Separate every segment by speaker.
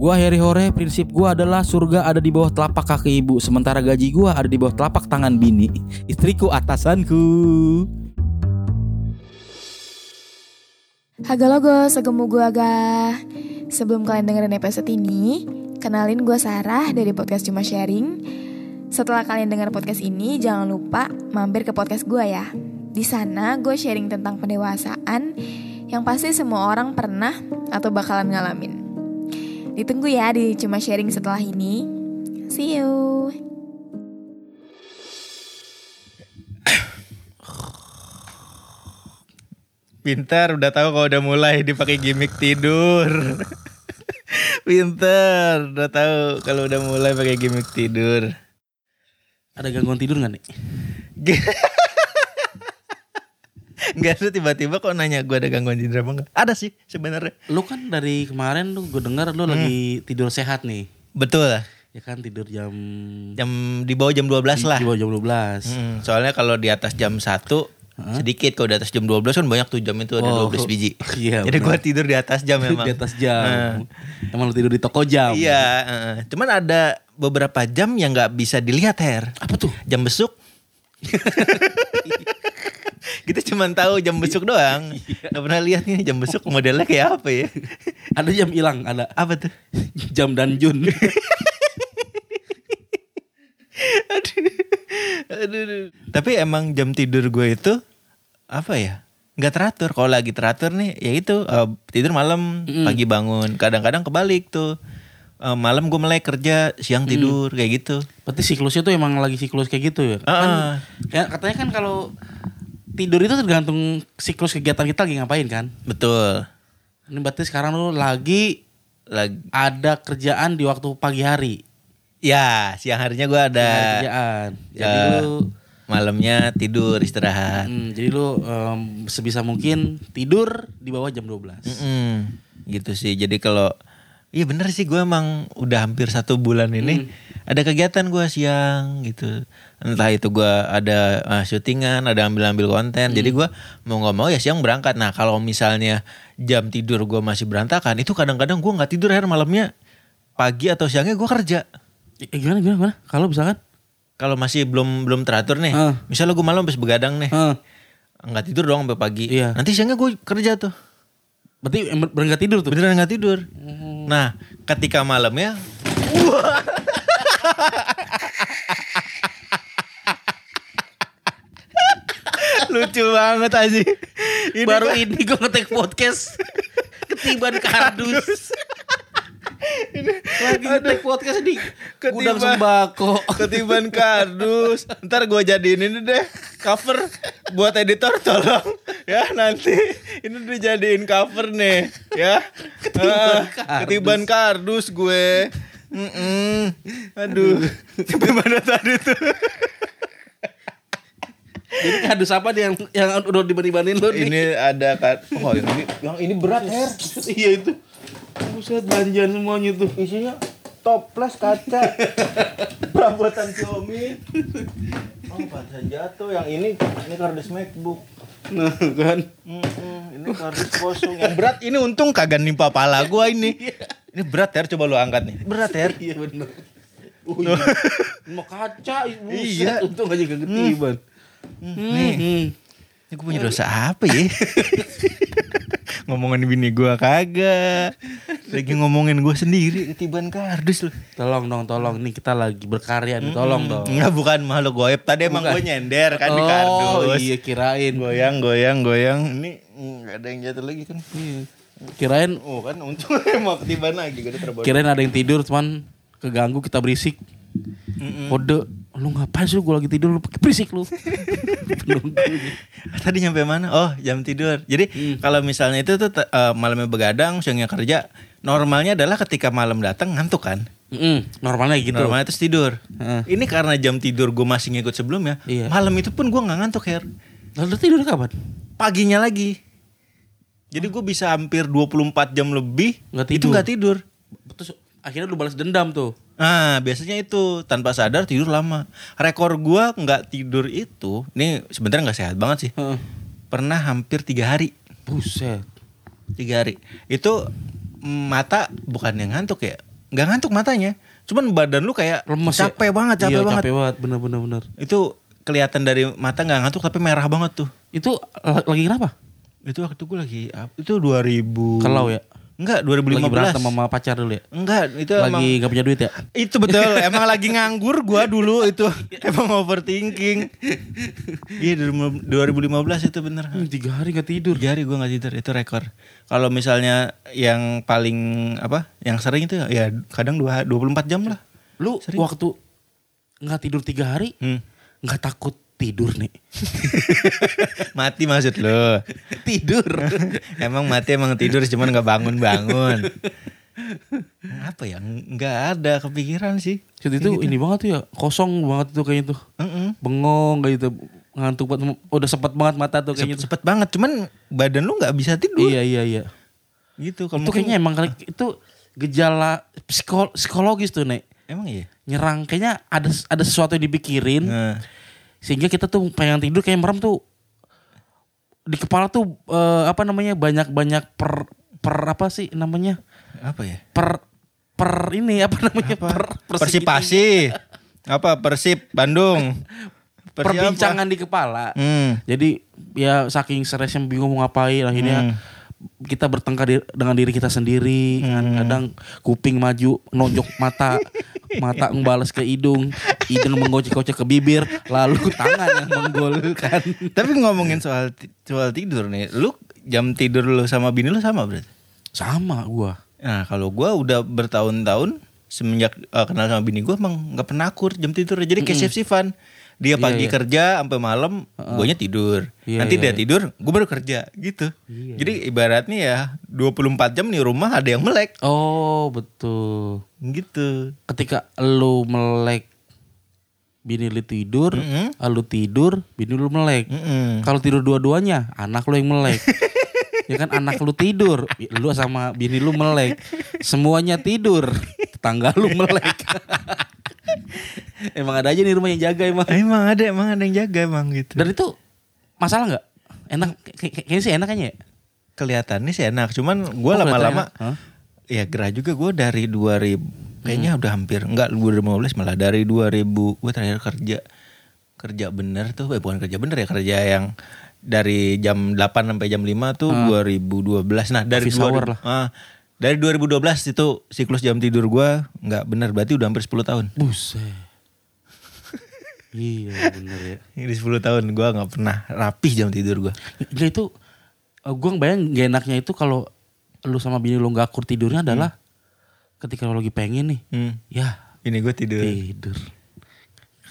Speaker 1: Gua Harry Hore, prinsip gua adalah surga ada di bawah telapak kaki ibu, sementara gaji gua ada di bawah telapak tangan bini. Istriku atasanku.
Speaker 2: Haga logo, segemu gua agak. Sebelum kalian dengerin episode ini, kenalin gua Sarah dari podcast Cuma Sharing. Setelah kalian dengar podcast ini, jangan lupa mampir ke podcast gua ya. Di sana gue sharing tentang pendewasaan yang pasti semua orang pernah atau bakalan ngalamin. Ditunggu ya di Cuma Sharing setelah ini. See you.
Speaker 3: Pintar, udah tahu kalau udah mulai dipakai gimmick tidur. Pintar, udah tahu kalau udah mulai pakai gimmick tidur.
Speaker 1: Ada gangguan tidur gak nih?
Speaker 3: Enggak ada tiba-tiba kok nanya gue ada gangguan tidur apa enggak? Ada sih sebenarnya.
Speaker 1: Lu kan dari kemarin lu gue dengar lu lagi tidur sehat nih.
Speaker 3: Betul lah.
Speaker 1: Ya kan tidur jam
Speaker 3: Jam di bawah jam 12 lah.
Speaker 1: Di bawah jam 12.
Speaker 3: Hmm, soalnya kalau di atas jam 1 sedikit kalau di atas jam 12 kan banyak tuh jam itu ada
Speaker 1: Oh,
Speaker 3: 12 biji.
Speaker 1: iya,
Speaker 3: Jadi gua tidur di atas jam memang.
Speaker 1: di atas jam.
Speaker 3: Nah.
Speaker 1: Emang lu tidur di toko jam.
Speaker 3: Iya, heeh. cuman ada beberapa jam yang nggak bisa dilihat Her.
Speaker 1: Apa tuh?
Speaker 3: Jam besuk. Kita cuman tahu jam besuk doang. Gak pernah lihat nih jam besuk modelnya kayak apa ya?
Speaker 1: Ada jam hilang, ada
Speaker 3: Apa tuh?
Speaker 1: jam dan Jun.
Speaker 3: aduh, aduh, aduh. Tapi emang jam tidur gue itu apa ya? Nggak teratur. Kalau lagi teratur nih, ya itu eh, tidur malam, pagi bangun. Kadang-kadang kebalik tuh. Eh, malam gue mulai kerja, siang tidur kayak gitu.
Speaker 1: Berarti siklusnya tuh emang lagi siklus kayak gitu ya?
Speaker 3: Ah.
Speaker 1: Kan, ya katanya kan kalau tidur itu tergantung siklus kegiatan kita lagi ngapain kan?
Speaker 3: Betul.
Speaker 1: Ini berarti sekarang lu lagi
Speaker 3: Lagi
Speaker 1: ada kerjaan di waktu pagi hari.
Speaker 3: ya siang harinya gue ada
Speaker 1: Ada kerjaan. Jadi
Speaker 3: ya,
Speaker 1: lu
Speaker 3: malamnya tidur istirahat.
Speaker 1: hmm, jadi lu em, sebisa mungkin tidur di bawah jam 12.
Speaker 3: Mm-mm. gitu sih. Jadi kalau iya bener sih gue emang udah hampir satu bulan ini ada kegiatan gue siang gitu. Entah itu gue ada uh, syutingan, ada ambil-ambil konten. Jadi gue mau nggak mau ya siang berangkat. Nah kalau misalnya jam tidur gue masih berantakan, itu kadang-kadang gue nggak tidur akhir malamnya pagi atau siangnya gue kerja.
Speaker 1: Eh, gimana gimana gimana? Kalau misalkan
Speaker 3: Kalau masih belum belum teratur nih,
Speaker 1: Ah.
Speaker 3: misalnya gue malam habis begadang nih,
Speaker 1: eh,
Speaker 3: nggak tidur dong sampai pagi.
Speaker 1: Iya.
Speaker 3: Nanti siangnya gue kerja tuh.
Speaker 1: berarti em- bener nggak tidur tuh.
Speaker 3: Beneran nggak tidur. Nah, ketika malamnya lucu banget aja. Ini
Speaker 1: Baru
Speaker 3: kan-
Speaker 1: ini gue ngetek podcast ketiban kardus. Lagi ngetek podcast di gudang
Speaker 3: Ketiban-
Speaker 1: sembako.
Speaker 3: ketiban kardus. Ntar gue jadiin ini deh cover buat editor tolong ya nanti ini dijadiin cover nih ya. Ah,
Speaker 1: kardus.
Speaker 3: ketiban kardus gue. Mm-mm. Aduh, sampai mana tadi tuh?
Speaker 1: Jadi kardus apa nih yang yang udah dibanding-bandingin lu nih?
Speaker 3: Ini ada kan, oh yang ini, yang ini berat Her.
Speaker 1: iya itu. Buset belanjaan semuanya tuh.
Speaker 3: Isinya toples kaca, perabotan Xiaomi. Oh, pantai jatuh. Yang ini, ini kardus MacBook.
Speaker 1: Nah kan.
Speaker 3: Mm-mm, ini kardus kosong. Yang berat ini untung kagak nimpa pala gua ini. Ini berat Her, coba lu angkat nih. Berat Her.
Speaker 1: Iya bener. Oh iya. Mau kaca, buset.
Speaker 3: Iya.
Speaker 1: Untung aja gak ketiban.
Speaker 3: Nih,
Speaker 1: Hmm.
Speaker 3: ini gua punya dosa apa ya? ngomongin bini gua kagak. Lagi ngomongin gua sendiri ketiban kardus lu.
Speaker 1: Tolong dong, tolong. Nih kita lagi berkarya nih, tolong dong.
Speaker 3: Enggak bukan makhluk goib. Tadi emang gue nyender kan di
Speaker 1: Oh
Speaker 3: kardus.
Speaker 1: iya kirain.
Speaker 3: Goyang, goyang, goyang. Ini nggak ada yang jatuh lagi kan.
Speaker 1: Kirain
Speaker 3: Oh kan untung mau ketiban lagi terbawa.
Speaker 1: kirain ada yang tidur cuman keganggu kita berisik. Kode lu ngapain sih gue lagi tidur lu berisik lu.
Speaker 3: Tadi nyampe mana? Oh jam tidur. Jadi kalau misalnya itu tuh eh, malamnya begadang, siangnya kerja. Normalnya adalah ketika malam datang ngantuk kan.
Speaker 1: Mm, normalnya gitu.
Speaker 3: Normalnya terus tidur.
Speaker 1: Heeh.
Speaker 3: Ini karena jam tidur gue masih ngikut sebelumnya.
Speaker 1: Iya.
Speaker 3: Malam itu pun gue nggak ngantuk Her.
Speaker 1: Lalu tidur kapan?
Speaker 3: Paginya lagi. Jadi gue bisa hampir 24 jam lebih itu
Speaker 1: tidur.
Speaker 3: nggak tidur.
Speaker 1: Terus akhirnya lu balas dendam tuh.
Speaker 3: Nah biasanya itu tanpa sadar tidur lama. Rekor gue nggak tidur itu, ini sebenarnya nggak sehat banget sih.
Speaker 1: Heeh.
Speaker 3: Pernah hampir tiga hari.
Speaker 1: Buset.
Speaker 3: Tiga hari. Itu mata bukan yang ngantuk ya. Nggak ngantuk matanya. Cuman badan lu kayak
Speaker 1: Lemes ya?
Speaker 3: capek banget, capek
Speaker 1: iya,
Speaker 3: banget.
Speaker 1: capek banget, bener bener bener.
Speaker 3: Itu kelihatan dari mata nggak ngantuk tapi merah banget tuh.
Speaker 1: Itu la- lagi kenapa?
Speaker 3: Itu waktu gue lagi itu 2000
Speaker 1: Kalau ya?
Speaker 3: Enggak,
Speaker 1: Lagi
Speaker 3: 2015.
Speaker 1: berantem sama pacar dulu ya?
Speaker 3: Enggak, itu emang
Speaker 1: Lagi gak punya duit ya?
Speaker 3: itu betul. emang lagi nganggur gua dulu itu. emang overthinking. Iya, 2015 itu bener.
Speaker 1: Hmm, tiga hari gak tidur.
Speaker 3: Tiga hari gua nggak tidur itu rekor. Kalau misalnya yang paling apa? Yang sering itu ya kadang dua 24 jam lah.
Speaker 1: Lu waktu nggak tidur tiga hari
Speaker 3: Hmm.
Speaker 1: nggak takut tidur nih?
Speaker 3: Mati maksud lo.
Speaker 1: tidur.
Speaker 3: emang mati emang tidur cuman nggak bangun-bangun. Apa ya? Nggak ada kepikiran sih.
Speaker 1: Saat itu ini banget tuh ya kosong banget tuh kayaknya tuh.
Speaker 3: Heeh.
Speaker 1: Bengong kayak gitu ngantuk banget udah sepet banget mata tuh kayaknya tuh.
Speaker 3: Cepet banget, cuman badan lu nggak bisa tidur.
Speaker 1: Iya iya iya.
Speaker 3: Gitu. Kalau
Speaker 1: Itu kayaknya emang kali itu gejala psiko- psikologis tuh nek
Speaker 3: emang iya.
Speaker 1: nyerang kayaknya ada ada sesuatu yang dipikirin
Speaker 3: Nah,
Speaker 1: sehingga kita tuh pengen tidur kayak merem tuh di kepala tuh eh, apa namanya banyak banyak per per apa sih namanya
Speaker 3: apa ya?
Speaker 1: per per ini apa namanya per
Speaker 3: Persipasi. apa Persib Bandung. Persi
Speaker 1: perbincangan di kepala.
Speaker 3: apa? Hmm.
Speaker 1: Jadi ya saking stresnya bingung mau ngapain akhirnya
Speaker 3: Hmm.
Speaker 1: kita bertengkar di- dengan diri kita sendiri kan
Speaker 3: Hmm.
Speaker 1: kadang kuping maju nonjok mata mata ngebales ke hidung hidung menggocek-gocek ke bibir lalu tangan yang menggolkan
Speaker 3: Tapi ngomongin soal soal tidur nih, lu jam tidur lu sama bini lu sama berarti?
Speaker 1: sama gua
Speaker 3: Nah, kalau gua udah bertahun-tahun semenjak eh, kenal sama bini gua emang nggak pernah akur jam tidur. Jadi kayak shift-shiftan. Dia
Speaker 1: Iya,
Speaker 3: pagi
Speaker 1: iya.
Speaker 3: kerja sampai malam, guanya tidur.
Speaker 1: Iya,
Speaker 3: Nanti
Speaker 1: iya,
Speaker 3: dia
Speaker 1: iya.
Speaker 3: tidur, gua baru kerja gitu. Jadi ibaratnya ya 24 jam di rumah ada yang melek
Speaker 1: oh betul
Speaker 3: gitu.
Speaker 1: ketika lu melek bini lu tidur
Speaker 3: Mm-mm.
Speaker 1: lu tidur bini lu melek
Speaker 3: Mm-mm.
Speaker 1: Kalau tidur dua-duanya, anak lu yang melek. ya kan anak lu tidur, lu sama bini lu melek. Semuanya tidur, tetangga lu melek. emang ada aja nih rumah yang jaga emang.
Speaker 3: Emang ada, emang ada yang jaga emang gitu.
Speaker 1: Dan itu masalah nggak? Enak, kayak- kayak- kayaknya sih enak kayaknya ya.
Speaker 3: Kelihatannya sih enak cuman gue
Speaker 1: Oh,
Speaker 3: lama-lama.
Speaker 1: Hah?
Speaker 3: ya gerah juga gue dari 2000 kayaknya
Speaker 1: Hmm.
Speaker 3: udah hampir enggak 2015 malah dari 2000 gue terakhir kerja kerja bener tuh eh, bukan kerja bener ya kerja yang dari jam 8 sampai jam 5 tuh 2012 nah dari
Speaker 1: Hmm. Office hour
Speaker 3: 2000
Speaker 1: lah.
Speaker 3: ah, dari 2012 itu siklus jam tidur gue nggak bener berarti udah hampir 10 tahun
Speaker 1: Buset. iya bener ya.
Speaker 3: di 10 tahun gue nggak pernah rapih jam tidur gue
Speaker 1: Gila itu, gue bayang gak enaknya itu kalau lu sama bini lu gak akur tidurnya adalah ketika lu lagi pengen nih,
Speaker 3: hmm.
Speaker 1: ya
Speaker 3: ini gue tidur
Speaker 1: tidur.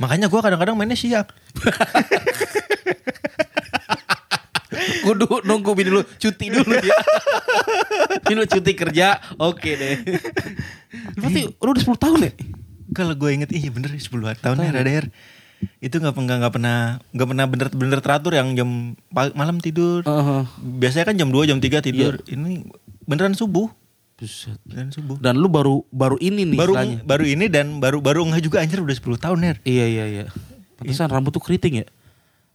Speaker 3: makanya gue kadang-kadang mainnya siang
Speaker 1: Kudu nunggu bini lu cuti dulu ya. bini lu cuti kerja, oke deh. Berarti lu udah 10 tahun ya?
Speaker 3: Kalau gue inget iya bener 10 tahun ya Radar. Itu nggak pernah nggak pernah nggak pernah bener-bener teratur yang jam malam tidur.
Speaker 1: Heeh.
Speaker 3: Biasanya kan jam 2 jam 3 tidur. Ini beneran subuh.
Speaker 1: Buset.
Speaker 3: Beneran subuh.
Speaker 1: Dan lu baru baru ini nih
Speaker 3: Baru
Speaker 1: istilahnya.
Speaker 3: baru ini dan baru baru enggak juga anjir udah 10 tahun Ner.
Speaker 1: Iya iya iya. Pantesan rambut tuh keriting ya?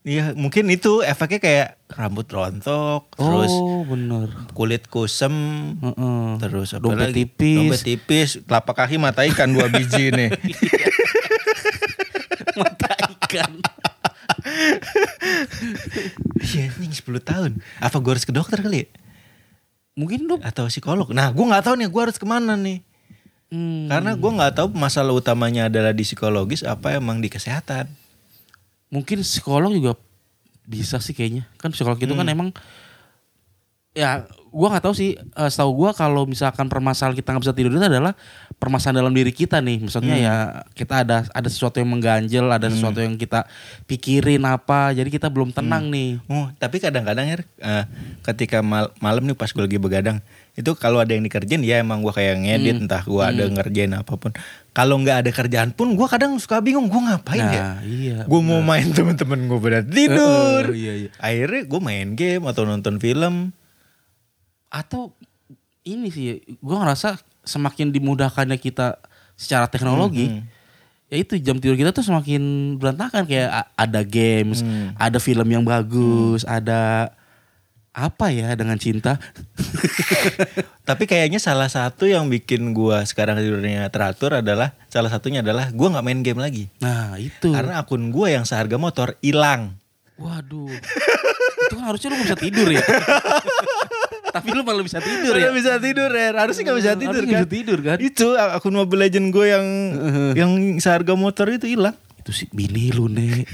Speaker 3: Iya, mungkin itu efeknya kayak rambut rontok, terus
Speaker 1: oh bener.
Speaker 3: kulit kusem,
Speaker 1: Heeh.
Speaker 3: terus apa
Speaker 1: Dompet
Speaker 3: lagi?
Speaker 1: tipis.
Speaker 3: Dompet tipis, telapak kaki mata ikan dua biji nih.
Speaker 1: Mata ikan.
Speaker 3: Iya, anjing 10 tahun. Apa gue harus ke dokter kali ya?
Speaker 1: Mungkin lu
Speaker 3: atau psikolog. Nah, gue nggak tahu nih gue harus ke mana nih.
Speaker 1: hmm,
Speaker 3: Karena gue nggak tahu masalah utamanya adalah di psikologis apa emang di kesehatan.
Speaker 1: mungkin psikolog juga bisa sih kayaknya. Kan psikolog itu kan emang ya gua nggak tahu sih eh, setahu gua kalau misalkan permasalahan kita nggak bisa tidur itu adalah permasalahan dalam diri kita nih maksudnya ya kita ada ada sesuatu yang mengganjel ada sesuatu yang kita pikirin apa jadi kita belum tenang nih
Speaker 3: Oh, tapi kadang-kadang ya eh, ketika mal- malam nih pas gue lagi begadang itu kalau ada yang dikerjain ya emang gue kayak ngedit entah gue ada ngerjain apa pun. Kalau nggak ada kerjaan pun gue kadang suka bingung gue ngapain ya.
Speaker 1: nah iya
Speaker 3: Gue mau main temen-temen gue pada tidur.
Speaker 1: Eh, iya, iya.
Speaker 3: Akhirnya gue main game atau nonton film.
Speaker 1: Atau ini sih gua ngerasa semakin dimudahkannya kita secara teknologi
Speaker 3: Hmm,
Speaker 1: ya itu jam tidur kita tuh semakin berantakan. Kayak ada games ada film yang bagus ada apa ya dengan cinta?
Speaker 3: Tapi kayaknya salah satu yang bikin gue sekarang tidurnya teratur adalah salah satunya adalah gue nggak main game lagi.
Speaker 1: nah itu.
Speaker 3: Karena akun gue yang seharga motor hilang.
Speaker 1: waduh. Itu kan harusnya lu bisa tidur ya tapi lu malah bisa tidur ya?
Speaker 3: bisa tidur ya. Harusnya nggak bisa tidur
Speaker 1: Harusnya
Speaker 3: kan.
Speaker 1: bisa tidur kan?
Speaker 3: Itu akun Mobile Legend gue yang yang seharga motor itu hilang.
Speaker 1: itu sih bini lu nek.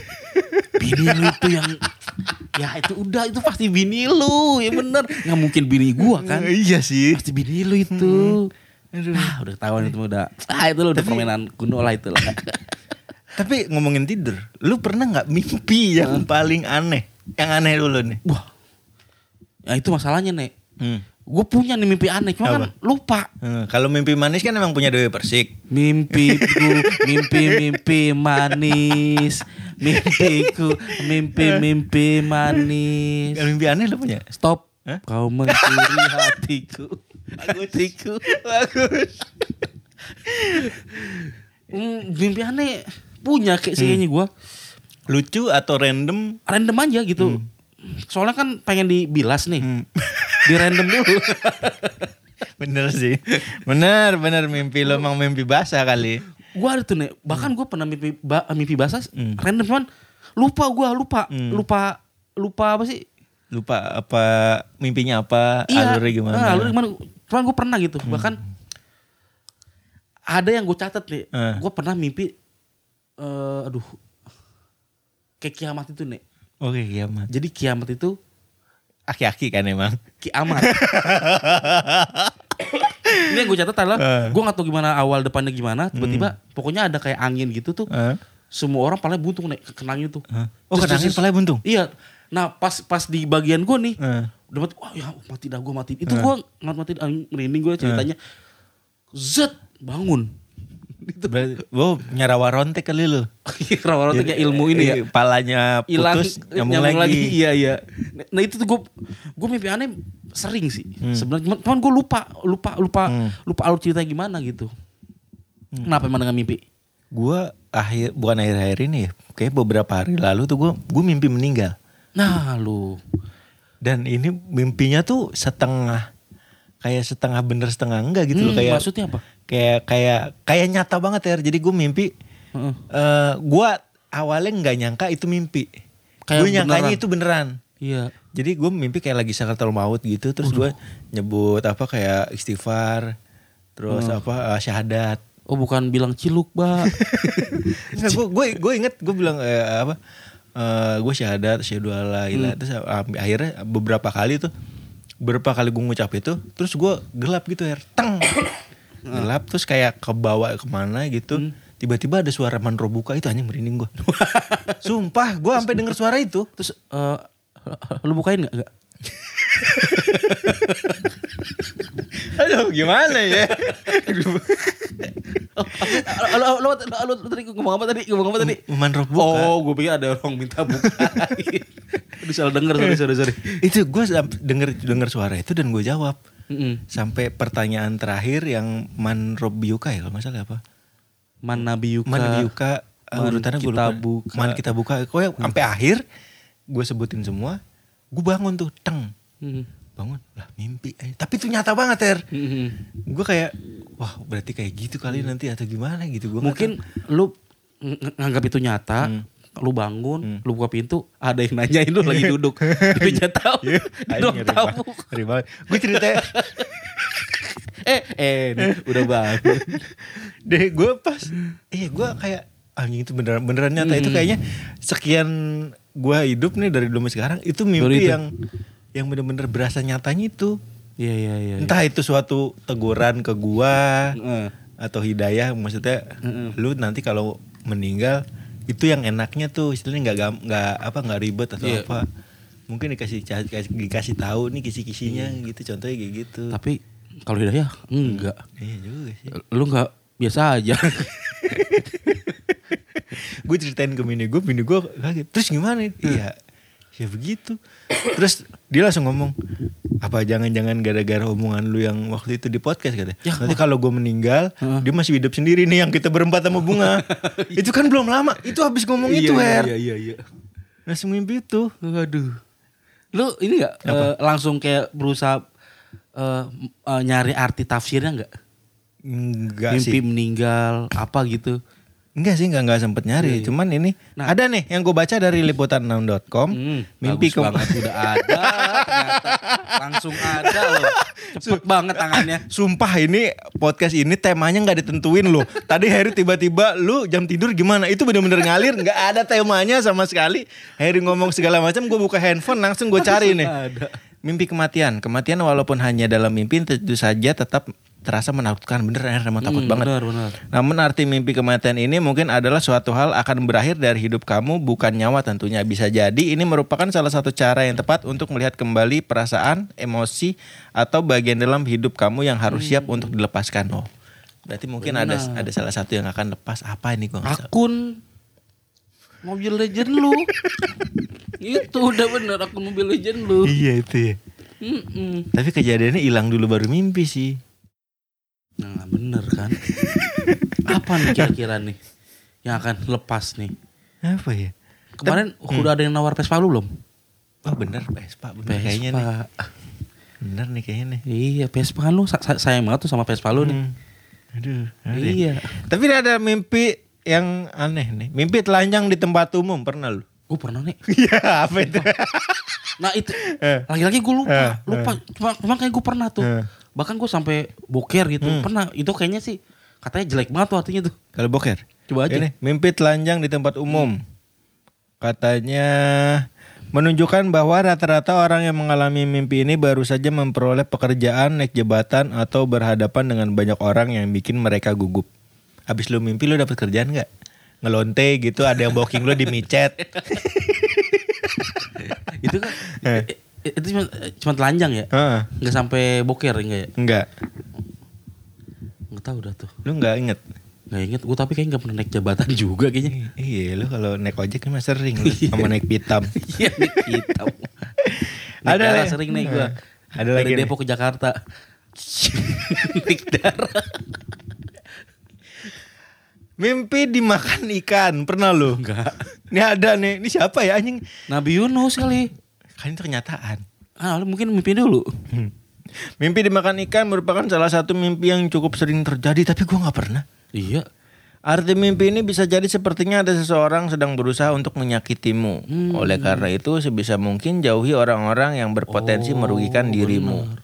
Speaker 1: Bini lu itu yang ya itu udah itu pasti bini lu. Ya bener. Nggak mungkin bini gua kan?
Speaker 3: Iya sih.
Speaker 1: pasti bini lu itu. Ah udah ketahuan itu udah. Ah itu lu udah permainan kuno lah itu lah.
Speaker 3: Tapi ngomongin tidur, lu pernah nggak mimpi yang paling aneh? Yang aneh dulu nih.
Speaker 1: wah. Ya itu masalahnya nek
Speaker 3: Hmm.
Speaker 1: gue punya nih mimpi aneh cuma kan lupa
Speaker 3: Hmm, kalau mimpi manis kan emang punya Dewi Persik.
Speaker 1: mimpiku mimpi mimpi manis mimpiku mimpi mimpi manis
Speaker 3: Kalau mimpi aneh lu punya?
Speaker 1: Stop.
Speaker 3: Hah?
Speaker 1: Kau mencuri hatiku. Hatiku.
Speaker 3: Bagus.
Speaker 1: Hmm, mimpi aneh punya kayak sih kayaknya gue.
Speaker 3: Lucu atau random?
Speaker 1: Random aja gitu. Soalnya kan pengen dibilas nih.
Speaker 3: Hmm.
Speaker 1: Di random dulu.
Speaker 3: Bener sih. Bener, bener mimpi lu emang mimpi basah kali.
Speaker 1: gue ada tuh nih. Bahkan gue pernah mimpi ba- mimpi basah
Speaker 3: Hmm.
Speaker 1: random cuman lupa gue lupa
Speaker 3: Hmm.
Speaker 1: lupa lupa apa sih?
Speaker 3: Lupa apa mimpinya apa, alurnya gimana.
Speaker 1: Ah, alurnya gimana? Cuman gue pernah gitu. Bahkan ada yang gue catat nih.
Speaker 3: Eh.
Speaker 1: Gue pernah mimpi eh aduh kayak kiamat itu nih.
Speaker 3: Oke, kiamat.
Speaker 1: Jadi kiamat itu
Speaker 3: Aki-aki kan emang.
Speaker 1: kiamat. Ini yang gue catat adalah
Speaker 3: Eh.
Speaker 1: gue gak tahu gimana awal depannya gimana. Tiba-tiba pokoknya ada kayak angin gitu tuh.
Speaker 3: Eh?
Speaker 1: Semua orang paling buntung nih kenangnya tuh.
Speaker 3: Oh,
Speaker 1: Terus-
Speaker 3: kenangin
Speaker 1: terus-
Speaker 3: palanya buntung?
Speaker 1: Iya. Nah pas pas di bagian gue nih.
Speaker 3: Eh.
Speaker 1: Udah mati, wah ya mati dah gue mati. Itu gue nggak mati, merinding gue ceritanya. Zet bangun.
Speaker 3: Berarti, wow, nyarawa rontek kali lu.
Speaker 1: Rawa-rawa tuh kayak ilmu ini ya.
Speaker 3: Eh, Palanya putus, nyambung, lagi.
Speaker 1: Iya iya. Nah itu tuh gue gue mimpi aneh sering sih.
Speaker 3: Hmm.
Speaker 1: Sebenarnya cuman, cuman gue lupa lupa lupa lupa alur ceritanya gimana gitu.
Speaker 3: Hmm.
Speaker 1: Kenapa emang dengan mimpi?
Speaker 3: Gua akhir bukan akhir-akhir ini ya. Kayak beberapa hari lalu tuh gua gua mimpi meninggal.
Speaker 1: Nah lu
Speaker 3: Dan ini mimpinya tuh setengah kayak setengah bener setengah enggak gitu loh
Speaker 1: Hmm,
Speaker 3: kayak
Speaker 1: maksudnya apa?
Speaker 3: Kayak kayak kayak nyata banget ya. Jadi gue mimpi
Speaker 1: Heeh.
Speaker 3: eh gua awalnya nggak nyangka itu mimpi. Gue nyangkanya
Speaker 1: beneran.
Speaker 3: itu beneran.
Speaker 1: Iya.
Speaker 3: Jadi gue mimpi kayak lagi sakaratul maut gitu terus gue nyebut apa kayak istighfar terus apa eh, syahadat.
Speaker 1: Oh bukan bilang ciluk, Mbak.
Speaker 3: Gue gue gue inget gue bilang eh, apa eh, gue syahadat syahadu alla ilah terus ah, akhirnya beberapa kali tuh beberapa kali gue ngucap itu terus gue gelap gitu ya teng gelap terus kayak kebawa ke mana gitu tiba-tiba ada suara manro buka itu anjing merinding gue sumpah gue sampai denger suara itu
Speaker 1: Terus eh, lu bukain nggak? Nggak.
Speaker 3: aduh gimana ya
Speaker 1: lu, lu, lu tadi ngomong apa tadi? Ngomong apa tadi?
Speaker 3: manro buka
Speaker 1: Oh, gue pikir ada orang minta buka. Aduh salah denger, sorry, sorry, sorry.
Speaker 3: itu gue denger denger suara itu dan gue jawab
Speaker 1: Mm-mm.
Speaker 3: sampai pertanyaan terakhir yang man Robiuka ya kalau nggak salah apa
Speaker 1: Man Nabi Yuka.
Speaker 3: Man Yuka uh,
Speaker 1: Man
Speaker 3: urutannya gue lupa.
Speaker 1: buka.
Speaker 3: Man kita buka Pokoknya sampai akhir gue sebutin semua gue bangun tuh teng
Speaker 1: Mm.
Speaker 3: bangun lah mimpi eh. tapi itu nyata banget ter
Speaker 1: Mm-mm.
Speaker 3: gue kayak wah berarti kayak gitu kali nanti atau gimana gitu gue
Speaker 1: Mungkin lu ng- nganggap itu nyata,
Speaker 3: Hmm.
Speaker 1: Lu bangun, lu buka pintu, ada yang nanyain lu lagi duduk. Di meja tamu.
Speaker 3: Iya.
Speaker 1: Di ruang tamu.
Speaker 3: gue cerita
Speaker 1: Eh, eh, nih, udah bangun.
Speaker 3: deh gue pas iya gue kayak anjing itu beneran beneran nyata
Speaker 1: Hmm.
Speaker 3: itu kayaknya sekian gue hidup nih dari dulu sampai sekarang itu mimpi
Speaker 1: itu.
Speaker 3: yang yang bener-bener berasa nyatanya itu.
Speaker 1: Iya iya iya.
Speaker 3: Entah itu suatu teguran ke gua
Speaker 1: Heeh.
Speaker 3: atau hidayah maksudnya lu nanti kalau meninggal itu yang enaknya tuh istilahnya nggak nggak apa nggak ribet atau
Speaker 1: Iya.
Speaker 3: apa mungkin dikasih dikasih, dikasih tahu nih kisi-kisinya
Speaker 1: Iya.
Speaker 3: gitu contohnya kayak gitu
Speaker 1: Tapi kalau hidayah enggak.
Speaker 3: iya juga sih
Speaker 1: Lu enggak biasa aja.
Speaker 3: gue ceritain ke bini gue bini gue kaget terus gimana iya ya begitu. Terus dia langsung ngomong apa jangan-jangan gara-gara omongan lu yang waktu itu di podcast katanya?
Speaker 1: Ya,
Speaker 3: nanti kalau gue meninggal dia masih hidup sendiri nih yang kita berempat sama bunga. Itu kan belum lama. Itu habis ngomong itu Her.
Speaker 1: iya iya.
Speaker 3: langsung mimpi itu.
Speaker 1: Waduh. Lu ini enggak eh, langsung kayak berusaha eh, eh, nyari arti tafsirnya enggak?
Speaker 3: enggak
Speaker 1: Mimpi
Speaker 3: sih.
Speaker 1: meninggal apa gitu.
Speaker 3: Enggak sih enggak enggak sempet nyari cuman ini ada nih yang gue baca dari liputan6.com
Speaker 1: Hmm,
Speaker 3: mimpi
Speaker 1: bagus
Speaker 3: ke
Speaker 1: banget udah ada ternyata langsung ada loh. Cepet banget tangannya.
Speaker 3: Sumpah ini podcast ini temanya nggak ditentuin loh. Tadi Harry tiba-tiba lu jam tidur gimana? Itu bener-bener ngalir nggak ada temanya sama sekali. Harry ngomong segala macam, gue buka handphone langsung gue cari nih. Mimpi kematian. Kematian walaupun hanya dalam mimpi tentu saja tetap terasa menakutkan. Bener Her, emang takut
Speaker 1: Hmm,
Speaker 3: banget.
Speaker 1: benar, benar.
Speaker 3: Namun arti mimpi kematian ini mungkin adalah suatu hal akan berakhir dari hidup kamu bukan nyawa tentunya. Bisa jadi ini merupakan salah satu cara yang tepat untuk melihat kembali perasaan, emosi atau bagian dalam hidup kamu yang harus siap untuk dilepaskan. Oh. Berarti mungkin ada ada salah satu yang akan lepas. Apa ini gua.
Speaker 1: Akun Mobile Legend lu. itu udah bener akun Mobile Legend lu.
Speaker 3: Iya itu ya.
Speaker 1: Mm-mm.
Speaker 3: Tapi kejadiannya hilang dulu baru mimpi sih.
Speaker 1: Nah bener kan. Apa nih kira-kira nih yang akan lepas nih?
Speaker 3: Apa ya?
Speaker 1: Kemarin udah ada yang nawar Vespa lu belum?
Speaker 3: Oh bener Vespa bener kayaknya nih. Bener nih kayaknya nih.
Speaker 1: Iya Vespa kan lu sa- sa- sayang banget tuh sama Vespa lu nih.
Speaker 3: Hmm. Aduh. aneh.
Speaker 1: Iya.
Speaker 3: Tapi ada mimpi yang aneh nih. Mimpi telanjang di tempat umum pernah lu?
Speaker 1: Gue pernah nih.
Speaker 3: Iya apa itu?
Speaker 1: Nah itu
Speaker 3: Eh.
Speaker 1: lagi-lagi gue
Speaker 3: Eh,
Speaker 1: lupa, lupa. Cuma, cuma kayak gue pernah tuh.
Speaker 3: Eh.
Speaker 1: Bahkan gue sampai boker gitu.
Speaker 3: Hmm.
Speaker 1: Pernah. Itu kayaknya sih katanya jelek banget tuh artinya tuh.
Speaker 3: Kalau boker?
Speaker 1: Coba aja.
Speaker 3: Ini, mimpi telanjang di tempat umum. Katanya menunjukkan bahwa rata-rata orang yang mengalami mimpi ini baru saja memperoleh pekerjaan, naik jabatan atau berhadapan dengan banyak orang yang bikin mereka gugup. Habis lu mimpi lu dapat kerjaan nggak? Ngelonte gitu, ada yang booking lu di micet.
Speaker 1: itu kan
Speaker 3: Eh.
Speaker 1: itu cuma cuma telanjang ya?
Speaker 3: Heeh.
Speaker 1: Nggak sampai boker enggak ya?
Speaker 3: Enggak.
Speaker 1: Nggak tahu dah tuh.
Speaker 3: Lu nggak inget?
Speaker 1: Nggak inget. Gue tapi kayaknya nggak pernah naik jabatan juga kayaknya.
Speaker 3: Iya, lu kalau naik ojek kan mah sering lu sama naik pitam.
Speaker 1: Iya naik hitam.
Speaker 3: Ada
Speaker 1: Ada darah sering naik gue.
Speaker 3: Ada
Speaker 1: Dari
Speaker 3: lagi.
Speaker 1: Depok ke Jakarta. naik darah.
Speaker 3: Mimpi dimakan ikan, pernah lu?
Speaker 1: Enggak.
Speaker 3: Ini ada nih, ini siapa ya anjing?
Speaker 1: Nabi Yunus kali.
Speaker 3: Kan itu kenyataan.
Speaker 1: Ah, lu mungkin mimpi dulu.
Speaker 3: Mimpi dimakan ikan merupakan salah satu mimpi yang cukup sering terjadi, tapi gua nggak pernah.
Speaker 1: Iya.
Speaker 3: Arti mimpi ini bisa jadi sepertinya ada seseorang sedang berusaha untuk menyakitimu. Oleh karena itu, sebisa mungkin jauhi orang-orang yang berpotensi
Speaker 1: Oh,
Speaker 3: merugikan dirimu.
Speaker 1: benar.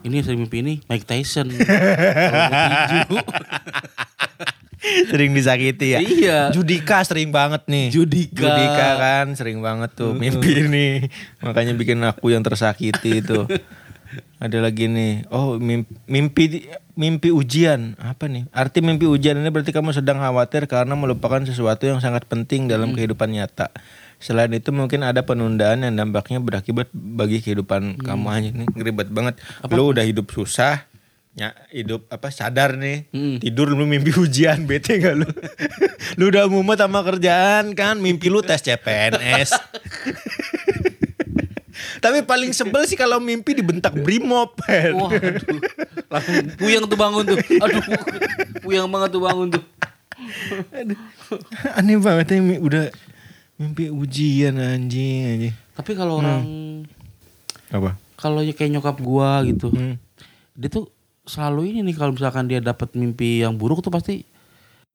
Speaker 1: Ini yang sering mimpi ini Mike Tyson.
Speaker 3: Sering disakiti ya.
Speaker 1: Iya.
Speaker 3: Judika sering banget nih.
Speaker 1: Judika.
Speaker 3: Judika kan sering banget tuh mimpi ini. Makanya bikin aku yang tersakiti itu. Ada lagi nih. Oh, mimpi, mimpi mimpi ujian. Apa nih? Arti mimpi ujian ini berarti kamu sedang khawatir karena melupakan sesuatu yang sangat penting dalam kehidupan nyata. Selain itu mungkin ada penundaan yang dampaknya berakibat bagi kehidupan kamu aja nih ribet banget. Lu udah hidup susah, ya hidup apa sadar nih
Speaker 1: Hmm.
Speaker 3: tidur lu mimpi ujian bete gak lu lu udah mumet sama kerjaan kan mimpi lu tes CPNS tapi paling sebel sih kalau mimpi dibentak brimob
Speaker 1: Wah, aduh. Langsung puyeng tuh bangun tuh. Aduh. Puyeng banget tuh bangun tuh.
Speaker 3: aneh banget ya udah mimpi ujian anjing anjing
Speaker 1: Tapi kalau orang
Speaker 3: apa
Speaker 1: kalau ya kayak nyokap gua gitu.
Speaker 3: Hmm.
Speaker 1: Dia tuh selalu ini nih kalau misalkan dia dapat mimpi yang buruk tuh pasti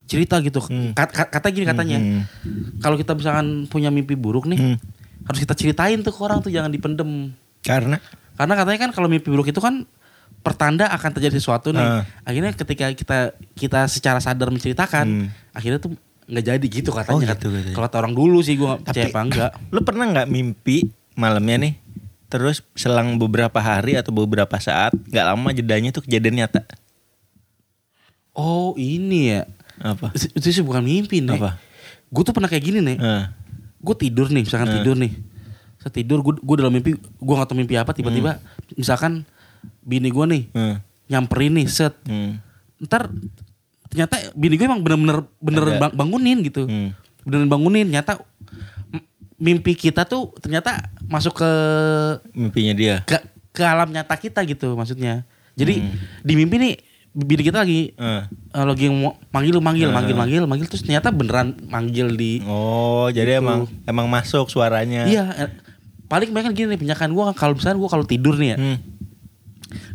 Speaker 1: cerita gitu. Kat- Kata gini katanya.
Speaker 3: Hmm.
Speaker 1: Kalau kita misalkan punya mimpi buruk nih,
Speaker 3: Hmm.
Speaker 1: harus kita ceritain tuh ke orang tuh jangan dipendem.
Speaker 3: karena
Speaker 1: Karena katanya kan kalau mimpi buruk itu kan pertanda akan terjadi sesuatu nih.
Speaker 3: Ah.
Speaker 1: Akhirnya ketika kita kita secara sadar menceritakan,
Speaker 3: Hmm.
Speaker 1: akhirnya tuh nggak jadi gitu katanya.
Speaker 3: Oh, gitu katanya.
Speaker 1: Kalau orang dulu sih gua nggak percaya apa enggak.
Speaker 3: lu pernah nggak mimpi malamnya nih terus selang beberapa hari atau beberapa saat nggak lama jedanya tuh kejadian nyata
Speaker 1: Oh ini ya.
Speaker 3: apa
Speaker 1: Itu, sih bukan mimpi nih.
Speaker 3: Apa?
Speaker 1: Gue tuh pernah kayak gini nih.
Speaker 3: Eh,
Speaker 1: Gue tidur nih, misalkan
Speaker 3: Eh.
Speaker 1: tidur nih. Saya tidur, gue gue dalam mimpi, gue gak tau mimpi apa. Tiba-tiba, misalkan bini gue nih
Speaker 3: eh,
Speaker 1: nyamperin nih, set.
Speaker 3: hmm,
Speaker 1: Ntar ternyata bini gue emang bener-bener bener bangunin gitu.
Speaker 3: hmm.
Speaker 1: Beneran bangunin. Ternyata mimpi kita tuh ternyata masuk ke
Speaker 3: mimpinya dia
Speaker 1: ke, ke alam nyata kita gitu maksudnya. Jadi
Speaker 3: Hmm.
Speaker 1: di mimpi nih bini kita lagi
Speaker 3: eh,
Speaker 1: lagi manggil manggil
Speaker 3: Ah.
Speaker 1: manggil manggil manggil terus ternyata beneran manggil di
Speaker 3: oh jadi
Speaker 1: Gitu.
Speaker 3: emang emang masuk suaranya
Speaker 1: iya eh, paling banyak gini nih penyakaan gue kalau misalnya gue kalau tidur nih ya
Speaker 3: Hmm,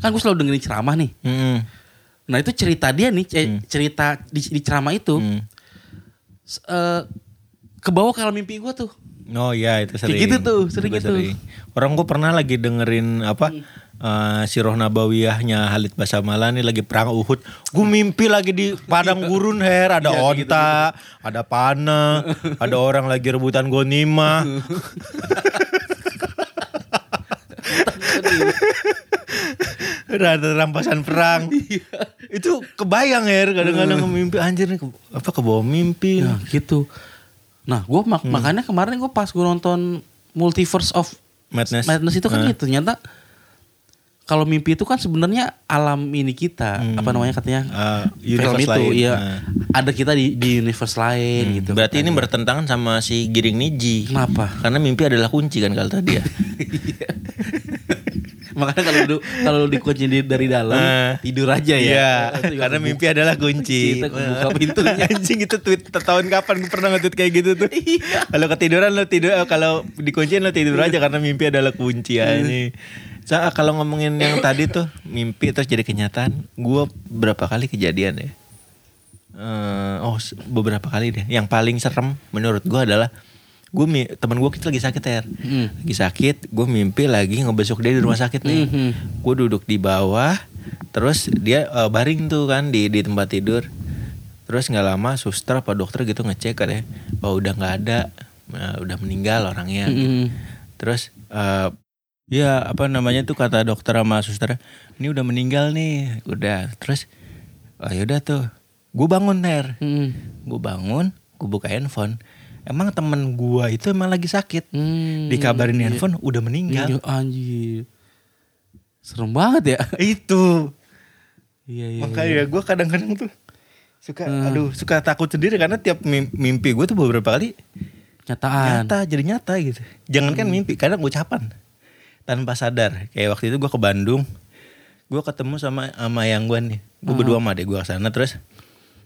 Speaker 1: kan gue selalu dengerin ceramah nih
Speaker 3: hmm,
Speaker 1: nah itu cerita dia nih ce-
Speaker 3: Hmm.
Speaker 1: cerita di, di ceramah itu
Speaker 3: hmm.
Speaker 1: s- eh, ke bawah ke alam mimpi gue tuh
Speaker 3: Oh iya itu
Speaker 1: Kayak
Speaker 3: sering.
Speaker 1: gitu tuh, sering gitu.
Speaker 3: Orang gue pernah lagi dengerin apa eh, Sirah Nabawiyahnya Halid Basamala nih lagi perang Uhud. Gue mimpi lagi di padang gurun her, ada
Speaker 1: Iya, kayak gitu,
Speaker 3: onta, ada panah, ada orang lagi rebutan gonima. ada rampasan perang.
Speaker 1: Iya.
Speaker 3: Itu kebayang her, kadang-kadang mimpi anjir nih ke- apa ke bawah mimpi.
Speaker 1: nah gitu nah gue mak- makanya kemarin gue pas gue nonton Multiverse of
Speaker 3: Madness.
Speaker 1: Madness itu kan
Speaker 3: Ah.
Speaker 1: gitu ternyata kalau mimpi itu kan sebenarnya alam ini kita
Speaker 3: Hmm.
Speaker 1: apa namanya katanya
Speaker 3: Ah,
Speaker 1: film
Speaker 3: universe
Speaker 1: itu
Speaker 3: lain.
Speaker 1: iya
Speaker 3: Ah.
Speaker 1: ada kita di, di universe lain
Speaker 3: Hmm,
Speaker 1: gitu
Speaker 3: Berarti ini
Speaker 1: katanya.
Speaker 3: bertentangan sama si Giring Niji.
Speaker 1: Kenapa?
Speaker 3: Karena mimpi adalah kunci kan kalau tadi ya.
Speaker 1: makanya kalau du- kalau dikunci di- dari dalam
Speaker 3: Ah.
Speaker 1: tidur aja ya
Speaker 3: Iya,
Speaker 1: juga
Speaker 3: karena mimpi adalah kunci.
Speaker 1: Kita kebuka pintunya.
Speaker 3: Anjing itu tweet tahun kapan gue pernah nge-tweet kayak gitu tuh.
Speaker 1: Iya.
Speaker 3: kalau ketiduran lo tidur eh, kalau dikunciin lo tidur aja karena mimpi adalah kunci ya ini. Sa kalau ngomongin yang tadi tuh mimpi terus jadi kenyataan, gue berapa kali kejadian ya? Eh, oh beberapa kali deh. Yang paling serem menurut gue adalah gue teman gue kita lagi sakit ya,
Speaker 1: Hmm.
Speaker 3: lagi sakit. Gue mimpi lagi ngebesuk dia di rumah sakit nih.
Speaker 1: Mhm.
Speaker 3: Gue duduk di bawah, terus dia eh, baring tuh kan di di tempat tidur. Terus nggak lama suster apa dokter gitu ngecek katanya, oh udah nggak ada, eh, udah meninggal orangnya.
Speaker 1: Mhm.
Speaker 3: Terus eh ya apa namanya tuh kata dokter sama suster, ini udah meninggal nih, udah. Terus oh yaudah tuh, gue bangun ner,
Speaker 1: Mhm.
Speaker 3: gue bangun, gue buka handphone. Emang temen gue itu emang lagi sakit,
Speaker 1: Hmm.
Speaker 3: dikabarin di
Speaker 1: Iya.
Speaker 3: handphone udah meninggal.
Speaker 1: Iya, anjir. Serem banget ya.
Speaker 3: Itu
Speaker 1: Iya, iya.
Speaker 3: makanya gue kadang-kadang tuh suka,
Speaker 1: Hmm.
Speaker 3: aduh suka takut sendiri karena tiap mim- mimpi gue tuh beberapa kali
Speaker 1: Nyataan.
Speaker 3: nyata jadi nyata gitu. Jangankan
Speaker 1: Hmm.
Speaker 3: mimpi, kadang ucapan tanpa sadar. Kayak waktu itu gue ke Bandung, gue ketemu sama sama yang gue nih, gue
Speaker 1: Hmm.
Speaker 3: berdua sama adek gue ke sana terus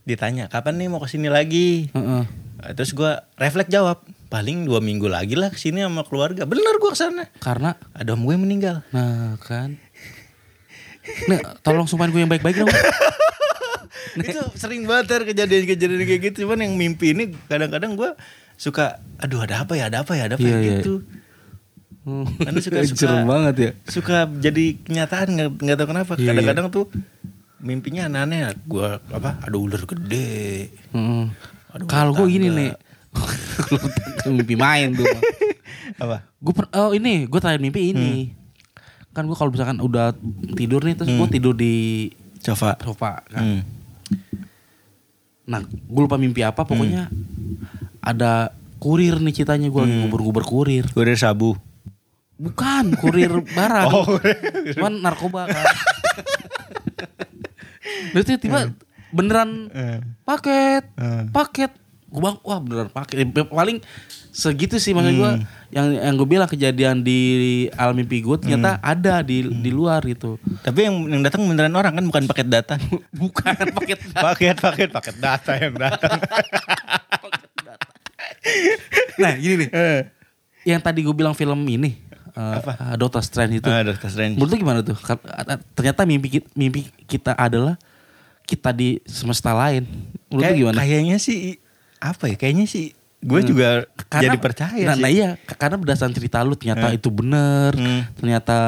Speaker 3: ditanya kapan nih mau ke sini lagi.
Speaker 1: Heeh.
Speaker 3: Nah, Terus gue refleks jawab, paling dua minggu lagi lah ke sini sama keluarga. Bener gue ke sana.
Speaker 1: Karena
Speaker 3: Ada om gue meninggal.
Speaker 1: nah kan. Nih, tolong sumpahin gue yang baik-baik dong.
Speaker 3: itu sering banget Ter, kejadian-kejadian kayak gitu. Cuman yang mimpi ini kadang-kadang gue suka, aduh ada apa ya, ada apa ya, ada apa
Speaker 1: Iya,
Speaker 3: ya
Speaker 1: iya.
Speaker 3: gitu. Karena suka- suka-
Speaker 1: banget ya.
Speaker 3: suka jadi kenyataan nggak nggak tahu kenapa
Speaker 1: Iya,
Speaker 3: kadang-kadang tuh mimpinya aneh-aneh gue apa ada ular gede
Speaker 1: Heeh.
Speaker 3: Aduh,
Speaker 1: Kalau gue gini nih. Mimpi main tuh.
Speaker 3: apa
Speaker 1: Gue oh ini, gue terakhir mimpi ini. Kan gue kalau misalkan udah tidur nih terus gue tidur di
Speaker 3: coba
Speaker 1: sofa kan.
Speaker 3: hmm.
Speaker 1: Nah, gue lupa mimpi apa pokoknya ada kurir nih ceritanya gue lagi nguber-nguber kurir.
Speaker 3: gue dari sabu
Speaker 1: Bukan, kurir barang.
Speaker 3: Oh,
Speaker 1: Cuman narkoba kan. Terus tiba-tiba beneran
Speaker 3: Eh.
Speaker 1: paket,
Speaker 3: Eh.
Speaker 1: paket. Gue bang, wah beneran paket. Paling segitu sih maksud gue. Yang yang gue bilang kejadian di alam mimpi gue ternyata ada di di luar gitu.
Speaker 3: tapi yang yang datang beneran orang kan bukan paket data
Speaker 1: Bukan paket.
Speaker 3: paket paket paket data yang datang
Speaker 1: Nah gini nih,
Speaker 3: Eh.
Speaker 1: yang tadi gue bilang film ini. eh, eh, Doctor Strange itu.
Speaker 3: ah dokter Strange
Speaker 1: Menurut lu gimana tuh? Ternyata mimpi kita, mimpi kita adalah kita di semesta lain. Lu
Speaker 3: Kayak-
Speaker 1: gimana?
Speaker 3: kayaknya sih apa ya kayaknya sih gue juga jadi percaya
Speaker 1: nah,
Speaker 3: sih
Speaker 1: nah iya, karena berdasarkan cerita lu ternyata
Speaker 3: Eh.
Speaker 1: itu bener,
Speaker 3: Hmm.
Speaker 1: ternyata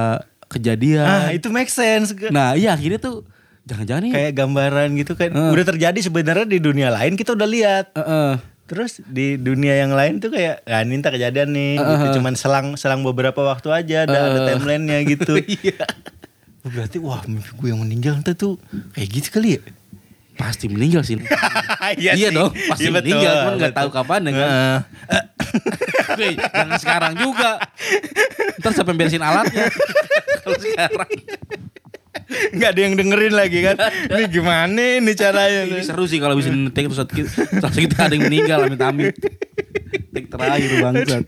Speaker 1: kejadian.
Speaker 3: ah itu make sense
Speaker 1: Nah iya akhirnya tuh jangan-jangan nih.
Speaker 3: kayak gambaran gitu kan
Speaker 1: Eh.
Speaker 3: udah terjadi sebenarnya di dunia lain kita udah lihat
Speaker 1: eh.
Speaker 3: Terus di dunia yang lain tuh kayak ah, ini kejadian nih gitu. Cuman selang selang beberapa waktu aja ada ada timelinenya gitu.
Speaker 1: Iya.
Speaker 3: Berarti wah mimpi gue yang meninggal ntar tuh kayak gitu kali ya.
Speaker 1: Pasti meninggal sih.
Speaker 3: iya
Speaker 1: iya
Speaker 3: sih.
Speaker 1: dong, pasti
Speaker 3: Iya, betul,
Speaker 1: meninggal, cuman nggak tahu kapan ya kan. Jangan sekarang juga. Ntar siapa yang beresin alatnya? Kalau sekarang.
Speaker 3: nggak ada yang dengerin lagi kan. Ini gimana ini caranya?
Speaker 1: Ini seru sih kalau bisa ngetik terus kita, terus kita ada yang meninggal amit amit. Tik terakhir bangsat.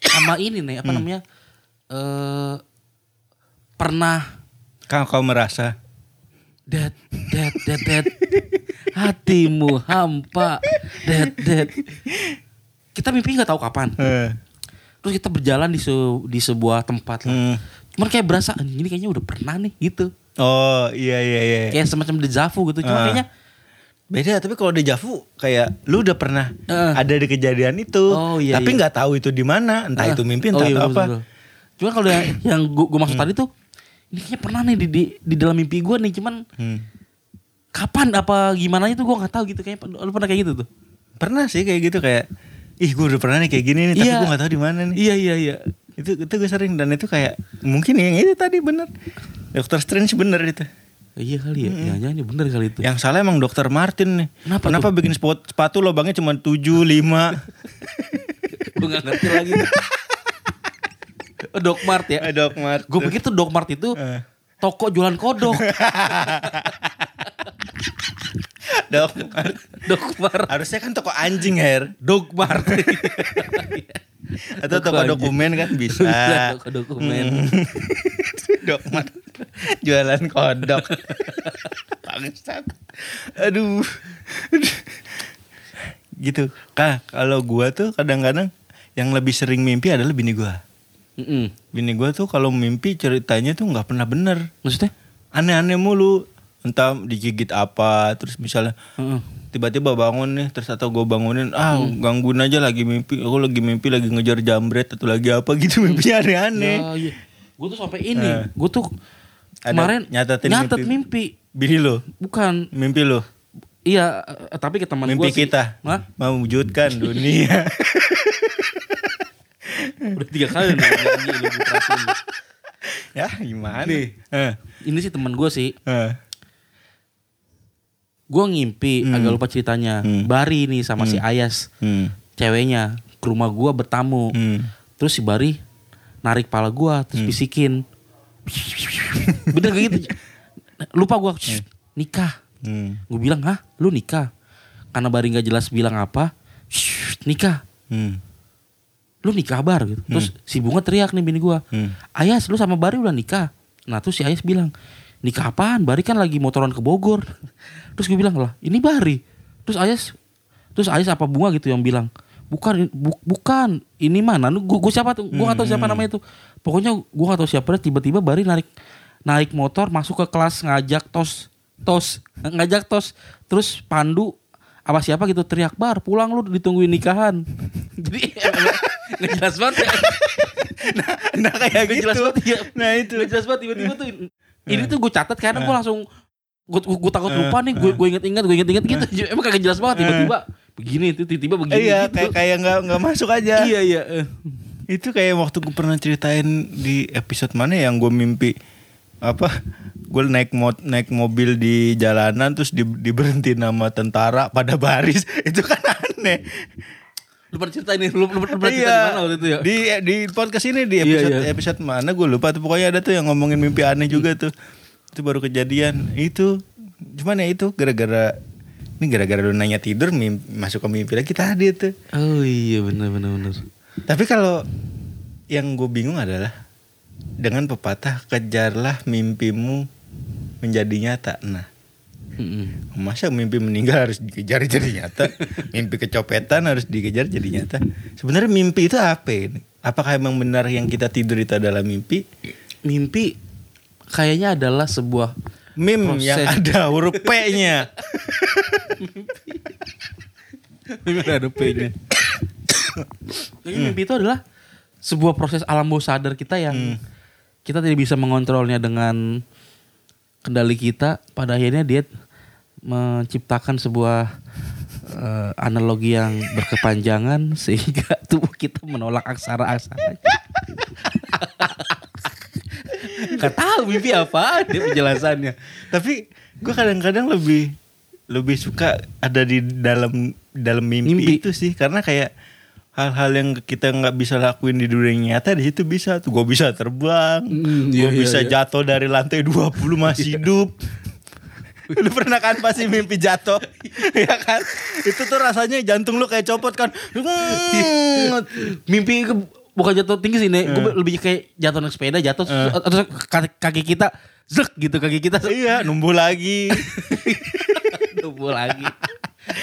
Speaker 1: Sama ini nih apa namanya? Eh pernah
Speaker 3: Kau kau merasa
Speaker 1: dead dead dead dead hatimu hampa dead dead kita mimpi nggak tahu kapan
Speaker 3: eh,
Speaker 1: terus kita berjalan di se- di sebuah tempat lah
Speaker 3: hmm.
Speaker 1: cuman kayak berasa "Anjing, ini kayaknya udah pernah nih gitu
Speaker 3: Oh iya iya iya.
Speaker 1: kayak semacam deja vu gitu cuma
Speaker 3: Ah.
Speaker 1: kayaknya
Speaker 3: Beda tapi kalau deja vu kayak lu udah pernah
Speaker 1: Eh.
Speaker 3: ada di kejadian itu,
Speaker 1: Oh, iya,
Speaker 3: tapi
Speaker 1: iya.
Speaker 3: nggak tahu itu di mana, entah
Speaker 1: Ah.
Speaker 3: itu mimpi
Speaker 1: Oh,
Speaker 3: entah
Speaker 1: iya,
Speaker 3: itu
Speaker 1: betul,
Speaker 3: apa.
Speaker 1: betul. Cuma kalau yang, yang gue maksud tadi tuh ini kayaknya pernah nih di, di, di dalam mimpi gue nih cuman
Speaker 3: Hmm.
Speaker 1: kapan apa gimana itu gue nggak tahu gitu kayaknya lu pernah kayak gitu tuh
Speaker 3: Pernah sih kayak gitu kayak ih gue udah pernah nih kayak gini nih tapi
Speaker 1: Iya.
Speaker 3: gue nggak tahu di mana nih.
Speaker 1: iya iya iya
Speaker 3: Itu itu gue sering dan itu kayak mungkin yang itu tadi bener. Dokter Strange bener itu.
Speaker 1: iya kali ya jangan-jangan ini bener kali itu
Speaker 3: Yang salah emang Dokter Martin nih.
Speaker 1: Kenapa
Speaker 3: Kenapa
Speaker 1: tuh?
Speaker 3: bikin sepatu lubangnya cuma 7 5.
Speaker 1: gue gak ngerti lagi Oh, Dokmart ya
Speaker 3: Dok Mart.
Speaker 1: gue pikir tuh Dokmart itu
Speaker 3: Eh.
Speaker 1: toko jualan kodok
Speaker 3: Dok Mart.
Speaker 1: Dokmart
Speaker 3: Harusnya kan toko anjing Her.
Speaker 1: Dokmart
Speaker 3: Atau
Speaker 1: Toko
Speaker 3: toko dokumen kan bisa.
Speaker 1: toko dokumen
Speaker 3: Hmm. Dokmat jualan kodok. Bangsat. Aduh. gitu. Kak, kalau gua tuh kadang-kadang yang lebih sering mimpi adalah bini gua.
Speaker 1: Mm-mm.
Speaker 3: Bini gua tuh kalau mimpi ceritanya tuh nggak pernah bener.
Speaker 1: maksudnya
Speaker 3: Aneh-aneh mulu. Entah digigit apa, terus misalnya
Speaker 1: Heeh.
Speaker 3: tiba-tiba bangun nih terus atau gue bangunin ah gangguin aja lagi mimpi aku lagi mimpi lagi ngejar jambret atau lagi apa gitu mimpinya aneh-aneh
Speaker 1: Ya, iya. Gue tuh sampai ini,
Speaker 3: Eh.
Speaker 1: gue tuh
Speaker 3: Ada
Speaker 1: kemarin
Speaker 3: nyatetin
Speaker 1: nyatet
Speaker 3: mimpi.
Speaker 1: mimpi.
Speaker 3: bini lo
Speaker 1: Bukan,
Speaker 3: mimpi lo
Speaker 1: iya, eh, tapi ke teman
Speaker 3: mimpi
Speaker 1: gua sih.
Speaker 3: kita
Speaker 1: Hah?
Speaker 3: mewujudkan dunia
Speaker 1: Udah tiga kali nih nyanyi lu
Speaker 3: ya gimana
Speaker 1: Nih.
Speaker 3: eh,
Speaker 1: Ini sih teman gue sih.
Speaker 3: eh.
Speaker 1: Gue ngimpi,
Speaker 3: Hmm.
Speaker 1: agak lupa ceritanya.
Speaker 3: Hmm.
Speaker 1: Bari nih sama si Ayas,
Speaker 3: Hmm.
Speaker 1: ceweknya, ke rumah gue bertamu.
Speaker 3: Hmm.
Speaker 1: Terus si Bari narik pala gue, terus bisikin. Bener kayak gitu. Lupa gue, nikah.
Speaker 3: Hmm.
Speaker 1: Gue bilang, hah lu nikah? Karena Bari nggak jelas bilang apa, "Shh, nikah.
Speaker 3: Hmm.
Speaker 1: Lu nikah bar gitu. Terus si Bunga teriak nih bini gue,
Speaker 3: Hmm.
Speaker 1: Ayas lu sama Bari udah nikah. Nah terus si Ayas bilang, nikah apaan? Bari kan lagi motoran ke Bogor. Terus gue bilang lah, ini Bari. Terus Ayas, terus Ayas apa Bunga gitu yang bilang, bukan, bu- bukan, ini mana? Gue gue siapa tuh? Gue gak tahu siapa namanya itu. Pokoknya gue gak tahu siapa. Tiba-tiba Bari narik naik motor masuk ke kelas ngajak tos tos ngajak tos terus Pandu apa siapa gitu teriak bar pulang lu ditungguin nikahan jadi nggak jelas banget ya.
Speaker 3: Nah kayak
Speaker 1: Gak
Speaker 3: gitu.
Speaker 1: jelas banget ya.
Speaker 3: nah itu.
Speaker 1: Gak jelas banget tiba-tiba tuh ini tuh gue catat karena gue langsung gue gue takut lupa nih gue gue inget-inget gue inget-inget gitu. Emang kagak jelas banget tiba-tiba begini tuh tiba-tiba begini
Speaker 3: iya
Speaker 1: gitu.
Speaker 3: kayak kayak nggak nggak masuk aja.
Speaker 1: Iya iya eh.
Speaker 3: Itu kayak waktu gue pernah ceritain di episode mana yang gue mimpi apa gue naik mo naik mobil di jalanan terus di, diberhenti nama tentara pada baris. Itu kan aneh
Speaker 1: lu pernah cerita ini lu, lu, pernah cerita di mana waktu itu ya?
Speaker 3: Di di podcast ini di
Speaker 1: Iya,
Speaker 3: episode
Speaker 1: iya.
Speaker 3: episode mana gue lupa tuh. Pokoknya ada tuh yang ngomongin mimpi aneh juga tuh. Itu baru kejadian. Itu cuman ya itu gara-gara ini gara-gara lu nanya tidur mimpi, masuk ke mimpi lagi tadi tuh.
Speaker 1: Oh iya benar benar benar
Speaker 3: tapi kalau yang gue bingung adalah dengan pepatah kejarlah mimpimu menjadi nyata. Nah,
Speaker 1: Mm-mm.
Speaker 3: masa mimpi meninggal harus dikejar jadi nyata? mimpi kecopetan harus dikejar jadi nyata? Sebenarnya mimpi itu apa ini? Apakah emang benar yang kita tidur itu adalah mimpi?
Speaker 1: mimpi kayaknya adalah sebuah
Speaker 3: Mim
Speaker 1: Proses.
Speaker 3: yang ada huruf P-nya.
Speaker 1: mimpi ada P-nya Jadi mimpi itu adalah sebuah proses alam bawah sadar kita yang kita tidak bisa mengontrolnya dengan kendali kita. Pada akhirnya dia menciptakan sebuah eh, analogi yang berkepanjangan sehingga tubuh kita menolak aksara-aksara. Gak tahu mimpi apa dia penjelasannya.
Speaker 3: Tapi gue kadang-kadang lebih lebih suka ada di dalam dalam mimpi,
Speaker 1: Mimpi.
Speaker 3: itu sih karena kayak hal-hal yang kita nggak bisa lakuin di dunia nyata di situ bisa tuh gue bisa terbang
Speaker 1: Hmm,
Speaker 3: gue
Speaker 1: iya, iya,
Speaker 3: bisa
Speaker 1: iya.
Speaker 3: jatuh dari lantai 20 masih hidup lu pernah kan pasti mimpi jatuh ya kan itu tuh rasanya jantung lu kayak copot kan Hmm.
Speaker 1: Mimpi bukan jatuh tinggi sih, Nek. Gue lebih kayak jatuh naik sepeda, jatuh terus, terus kaki, kita zek gitu kaki kita
Speaker 3: iya numbuh lagi
Speaker 1: tumbuh lagi.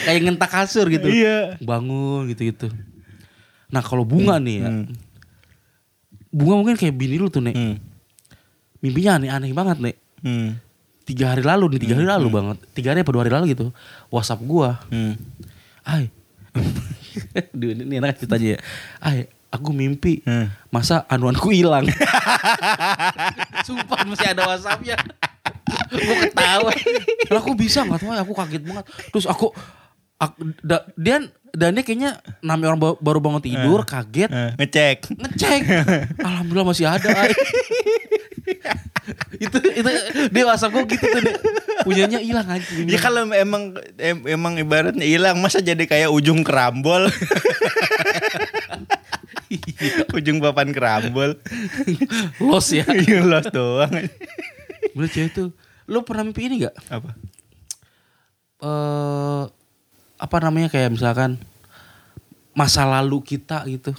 Speaker 1: kayak ngentak kasur gitu.
Speaker 3: Iya.
Speaker 1: Bangun gitu-gitu. Nah, kalau bunga nih ya.
Speaker 3: Hmm.
Speaker 1: Bunga mungkin kayak bini lu tuh, Nek.
Speaker 3: Hmm.
Speaker 1: Mimpinya aneh-aneh banget, Nek.
Speaker 3: Hmm.
Speaker 1: Tiga hari lalu nih, tiga hari lalu banget. Tiga hari apa dua hari lalu gitu. WhatsApp gua.
Speaker 3: Hmm.
Speaker 1: Ay. Duh, ini enak ceritanya ya. Ay, aku mimpi.
Speaker 3: Hmm.
Speaker 1: Masa anuanku hilang. Sumpah masih ada WhatsAppnya. gue ketawa. Lah aku bisa nggak tahu, aku kaget banget. Terus aku, aku da, dan Dannya kayaknya namanya orang ba- baru bangun tidur, kaget,
Speaker 3: Eh, ngecek
Speaker 1: ngecek. Alhamdulillah masih ada. Itu itu dia WhatsApp gue gitu tuh dia. punyanya hilang aja.
Speaker 3: Ya kalau emang em- emang ibaratnya hilang masa jadi kayak ujung kerambol. ujung papan kerambol.
Speaker 1: los ya.
Speaker 3: Iya los doang.
Speaker 1: Bener cewek tuh. Lo pernah mimpi ini gak?
Speaker 3: Apa?
Speaker 1: eh apa namanya kayak misalkan masa lalu kita gitu.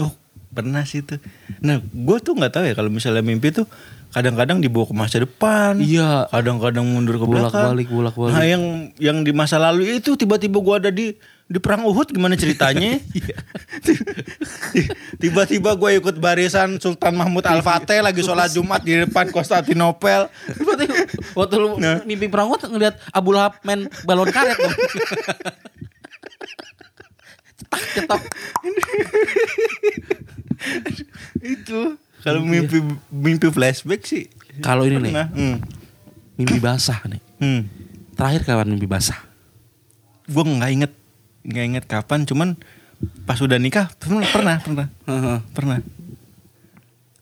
Speaker 3: Oh, pernah sih tuh. Nah, gue tuh nggak tahu ya kalau misalnya mimpi tuh kadang-kadang dibawa ke masa depan.
Speaker 1: Iya.
Speaker 3: Kadang-kadang mundur ke belakang.
Speaker 1: Bolak-balik, bolak-balik.
Speaker 3: Nah, yang yang di masa lalu itu tiba-tiba gue ada di di perang Uhud gimana ceritanya?
Speaker 1: Iya.
Speaker 3: tiba-tiba gue ikut barisan Sultan Mahmud Al Fateh lagi sholat Jumat di depan Konstantinopel.
Speaker 1: Berarti waktu lu
Speaker 3: Nah.
Speaker 1: mimpi perang Uhud ngeliat Abu Lahab main balon karet dong. cetak cetok.
Speaker 3: Itu kalau mimpi mimpi flashback sih
Speaker 1: Kalau ini nih.
Speaker 3: Hmm.
Speaker 1: mimpi basah nih.
Speaker 3: Hmm.
Speaker 1: Terakhir kawan mimpi basah.
Speaker 3: Gue nggak inget nggak inget kapan cuman pas udah nikah pernah pernah pernah
Speaker 1: Heeh.
Speaker 3: pernah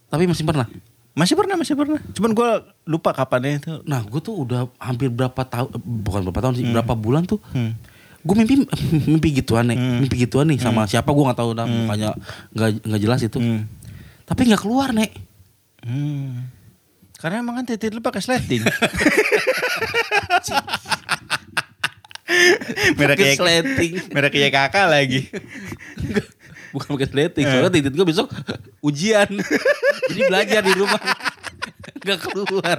Speaker 1: Tapi masih pernah.
Speaker 3: masih pernah masih pernah cuman gue lupa kapannya itu
Speaker 1: Nah gue tuh udah hampir berapa tahun, eh, bukan berapa tahun sih, berapa bulan tuh.
Speaker 3: Hmm.
Speaker 1: Gue mimpi mimpi gituan nih,
Speaker 3: Hmm.
Speaker 1: mimpi gituan nih sama siapa gue nggak tahu dah mukanya nggak nggak jelas itu.
Speaker 3: Hmm.
Speaker 1: Tapi nggak keluar nek.
Speaker 3: Hmm. Karena emang kan titik lu pakai sleting. merek kayak
Speaker 1: sleting.
Speaker 3: merek kayak kakak lagi.
Speaker 1: Bukan pakai sleting, soalnya titik gue besok ujian. Jadi belajar di rumah. Gak keluar.